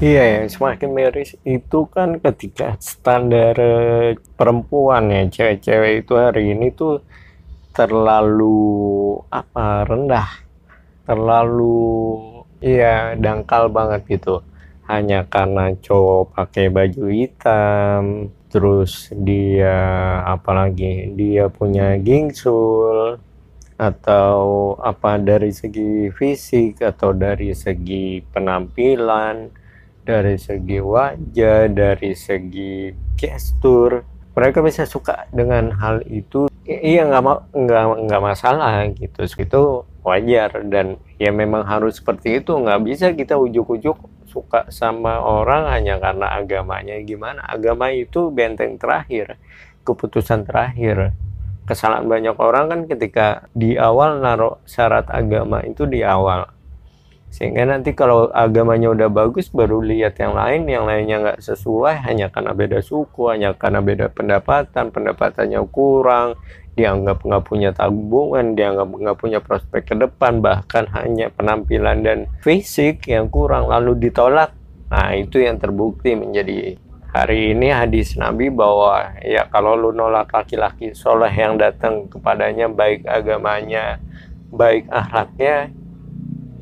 Iya ya, semakin miris itu kan ketika standar eh, perempuan ya, cewek-cewek itu hari ini tuh terlalu apa rendah, terlalu iya dangkal banget gitu. Hanya karena cowok pakai baju hitam, terus dia apalagi dia punya gingsul atau apa dari segi fisik atau dari segi penampilan dari segi wajah, dari segi gestur, mereka bisa suka dengan hal itu. Iya nggak nggak nggak masalah gitu, itu wajar dan ya memang harus seperti itu. Nggak bisa kita ujuk-ujuk suka sama orang hanya karena agamanya gimana. Agama itu benteng terakhir, keputusan terakhir. Kesalahan banyak orang kan ketika di awal naruh syarat agama itu di awal sehingga nanti kalau agamanya udah bagus baru lihat yang lain yang lainnya nggak sesuai hanya karena beda suku hanya karena beda pendapatan pendapatannya kurang dianggap nggak punya tabungan dianggap nggak punya prospek ke depan bahkan hanya penampilan dan fisik yang kurang lalu ditolak. Nah itu yang terbukti menjadi hari ini hadis Nabi bahwa ya kalau lu nolak laki-laki soleh yang datang kepadanya baik agamanya baik akhlaknya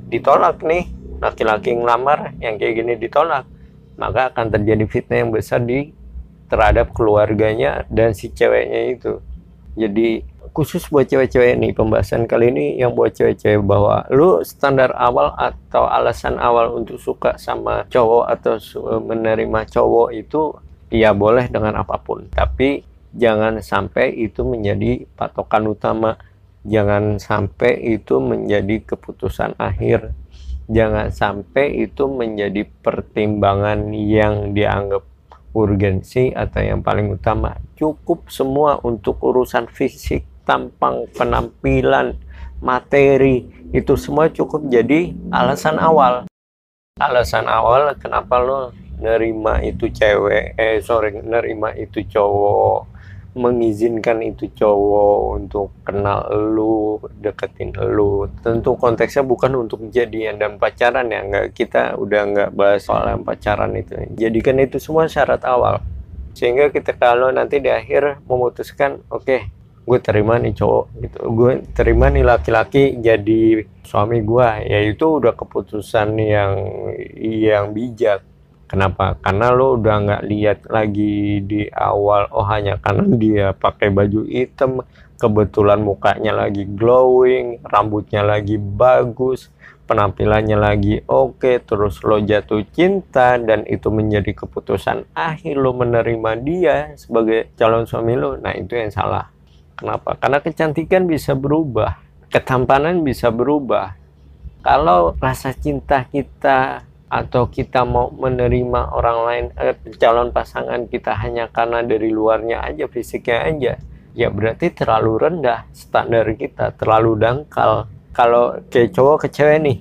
ditolak nih. Laki-laki ngelamar yang kayak gini ditolak. Maka akan terjadi fitnah yang besar di terhadap keluarganya dan si ceweknya itu. Jadi khusus buat cewek-cewek nih pembahasan kali ini yang buat cewek-cewek bahwa lu standar awal atau alasan awal untuk suka sama cowok atau menerima cowok itu ya boleh dengan apa pun. Tapi jangan sampai itu menjadi patokan utama jangan sampai itu menjadi keputusan akhir. Jangan sampai itu menjadi pertimbangan yang dianggap urgensi atau yang paling utama. Cukup semua untuk urusan fisik tampang penampilan materi. Itu semua cukup jadi alasan awal. Alasan awal kenapa lo nerima itu cewek eh sorry nerima itu cowok mengizinkan itu cowok untuk kenal lu, deketin lu. Tentu konteksnya bukan untuk jadian dan pacaran ya, nggak kita udah nggak bahas soal yang pacaran itu. Jadikan itu semua syarat awal. Sehingga kita kalau nanti di akhir memutuskan, oke, okay, gue terima nih cowok gitu, gue terima nih laki-laki jadi suami gue, ya itu udah keputusan yang yang bijak Kenapa? Karena lo udah nggak lihat lagi di awal, oh hanya karena dia pakai baju hitam, kebetulan mukanya lagi glowing, rambutnya lagi bagus, penampilannya lagi oke, okay, terus lo jatuh cinta dan itu menjadi keputusan akhir lo menerima dia sebagai calon suami lo. Nah itu yang salah. Kenapa? Karena kecantikan bisa berubah, ketampanan bisa berubah. Kalau rasa cinta kita atau kita mau menerima orang lain eh, calon pasangan kita hanya karena dari luarnya aja fisiknya aja. Ya berarti terlalu rendah standar kita terlalu dangkal. Kalau kayak cowok ke cewek nih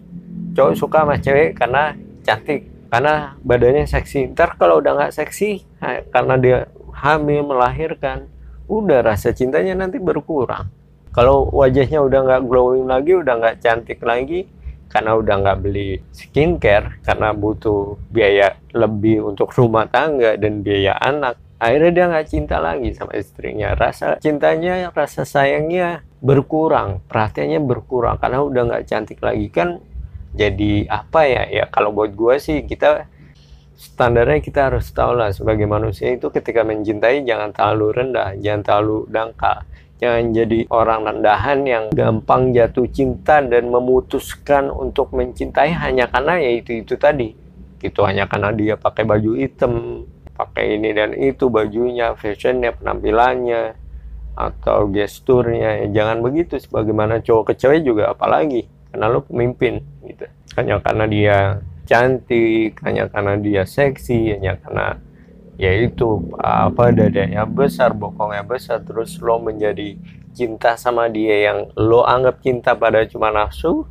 cowok suka sama cewek karena cantik karena badannya seksi. Ntar kalau udah nggak seksi karena dia hamil melahirkan udah rasa cintanya nanti berkurang. Kalau wajahnya udah nggak glowing lagi udah nggak cantik lagi karena udah nggak beli skincare karena butuh biaya lebih untuk rumah tangga dan biaya anak akhirnya dia nggak cinta lagi sama istrinya. Rasa cintanya rasa sayangnya berkurang perhatiannya berkurang. Karena udah nggak cantik lagi kan jadi apa ya? Ya kalau buat gue sih kita standarnya kita harus tahu lah sebagai manusia itu ketika mencintai jangan terlalu rendah jangan terlalu dangkal Jangan jadi orang rendahan yang gampang jatuh cinta dan memutuskan untuk mencintai hanya karena ya itu itu tadi. Itu hanya karena dia pakai baju hitam, pakai ini dan itu bajunya, fashionnya, penampilannya, atau gesturnya. Ya, jangan begitu. Sebagaimana cowok ke cewek juga apalagi karena lo pemimpin gitu. Hanya karena dia cantik, hanya karena dia seksi, hanya karena yaitu apa dadanya besar bokongnya besar terus lo menjadi cinta sama dia yang lo anggap cinta pada cuma nafsu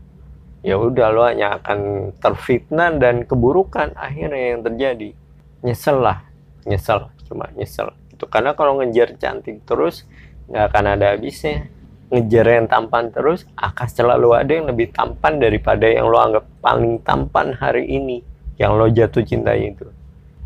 ya udah lo hanya akan terfitnah dan keburukan akhirnya yang terjadi. Nyesel lah nyesel cuma nyesel itu karena kalau ngejar cantik terus nggak akan ada habisnya. Ngejar yang tampan terus akan selalu ada yang lebih tampan daripada yang lo anggap paling tampan hari ini yang lo jatuh cintai itu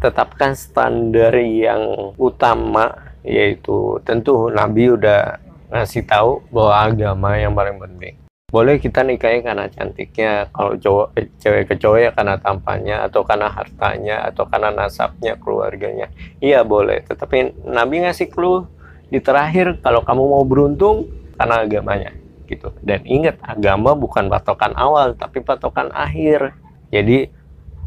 tetapkan standar yang utama yaitu tentu Nabi udah ngasih tahu bahwa agama yang paling penting. Boleh kita nikahi karena cantiknya kalau cowok eh, cewek ke cowok ya karena tampannya atau karena hartanya atau karena nasabnya keluarganya. Iya boleh. Tetapi Nabi ngasih clue di terakhir kalau kamu mau beruntung karena agamanya gitu. Dan ingat agama bukan patokan awal tapi patokan akhir. Jadi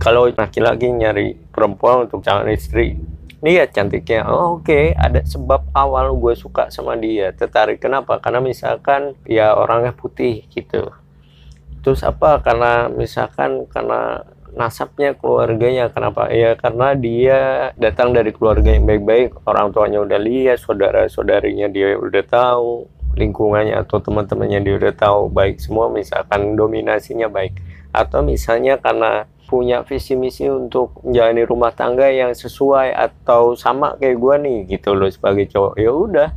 kalau laki-laki nyari perempuan untuk calon istri lihat cantiknya. Oh, oke okay. ada sebab awal gue suka sama dia tertarik. Kenapa? Karena misalkan ya orangnya putih gitu. Terus apa? Karena misalkan karena nasabnya keluarganya kenapa? Ya karena dia datang dari keluarga yang baik-baik orang tuanya udah lihat saudara saudarinya dia udah tahu lingkungannya atau teman-temannya dia udah tahu baik semua misalkan dominasinya baik. Atau misalnya karena punya visi misi untuk menjalani rumah tangga yang sesuai atau sama kayak gue nih gitu loh sebagai cowok. Ya udah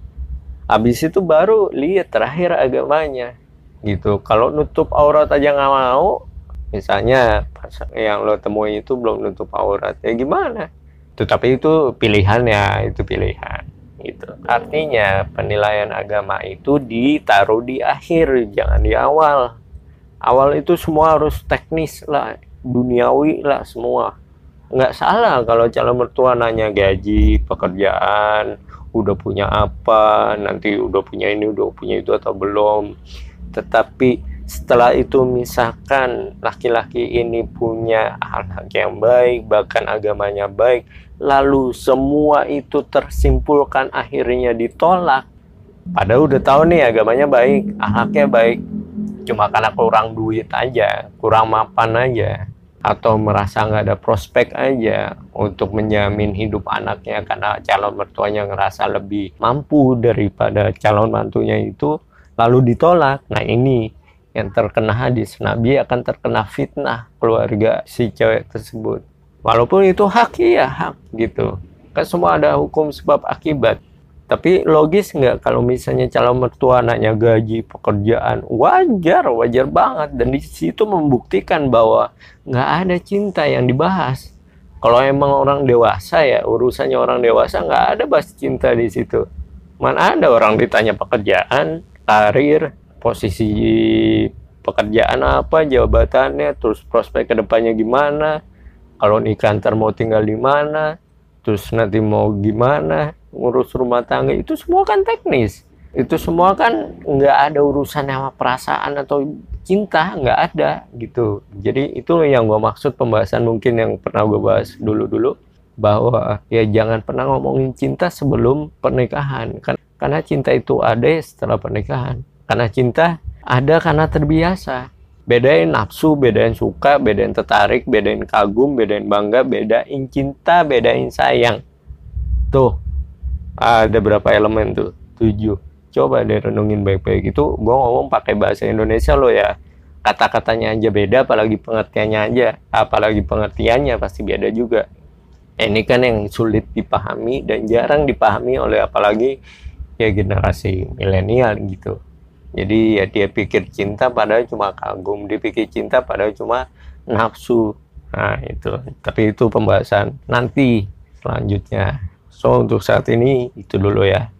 habis itu baru lihat terakhir agamanya gitu. Kalau nutup aurat aja nggak mau misalnya yang lo temui itu belum nutup aurat ya gimana? Tetapi itu pilihan ya itu pilihan gitu. Artinya penilaian agama itu ditaruh di akhir jangan di awal. Awal itu semua harus teknis lah duniawi lah semua. Nggak salah kalau calon mertua nanya gaji pekerjaan udah punya apa nanti udah punya ini udah punya itu atau belum. Tetapi setelah itu misalkan laki-laki ini punya hal-hal yang baik bahkan agamanya baik. Lalu semua itu tersimpulkan akhirnya ditolak. Padahal udah tahu nih agamanya baik akhlaknya baik. Cuma karena kurang duit aja kurang mapan aja atau merasa nggak ada prospek aja untuk menjamin hidup anaknya karena calon mertuanya ngerasa lebih mampu daripada calon mantunya itu lalu ditolak. Nah ini yang terkena hadis Nabi akan terkena fitnah keluarga si cewek tersebut. Walaupun itu hak ya hak gitu. Kan semua ada hukum sebab akibat. Tapi logis nggak kalau misalnya calon mertua anaknya gaji pekerjaan wajar wajar banget. Dan di situ membuktikan bahwa nggak ada cinta yang dibahas. Kalau emang orang dewasa ya urusannya orang dewasa nggak ada bahas cinta di situ. Mana ada orang ditanya pekerjaan karir posisi pekerjaan apa jabatannya terus prospek ke depannya gimana kalau nikah ntar mau tinggal di mana terus nanti mau gimana ngurus rumah tangga itu semua kan teknis. Itu semua kan nggak ada urusan sama perasaan atau cinta nggak ada gitu. Jadi itu yang gue maksud pembahasan mungkin yang pernah gue bahas dulu-dulu bahwa ya jangan pernah ngomongin cinta sebelum pernikahan. Kan karena cinta itu ada setelah pernikahan karena cinta ada karena terbiasa bedain nafsu, bedain suka, bedain tertarik, bedain kagum, bedain bangga, bedain cinta, bedain sayang. Tuh, ada berapa elemen tuh? Tujuh. Coba deh renungin baik-baik itu. Gue ngomong pakai bahasa Indonesia lo ya. Kata-katanya aja beda, apalagi pengertiannya aja. Apalagi pengertiannya pasti beda juga. Ini kan yang sulit dipahami dan jarang dipahami oleh apalagi ya generasi milenial gitu jadi ya dia pikir cinta padahal cuma kagum dia pikir cinta padahal cuma nafsu. Nah itu. Tapi itu pembahasan nanti selanjutnya. So untuk saat ini itu dulu ya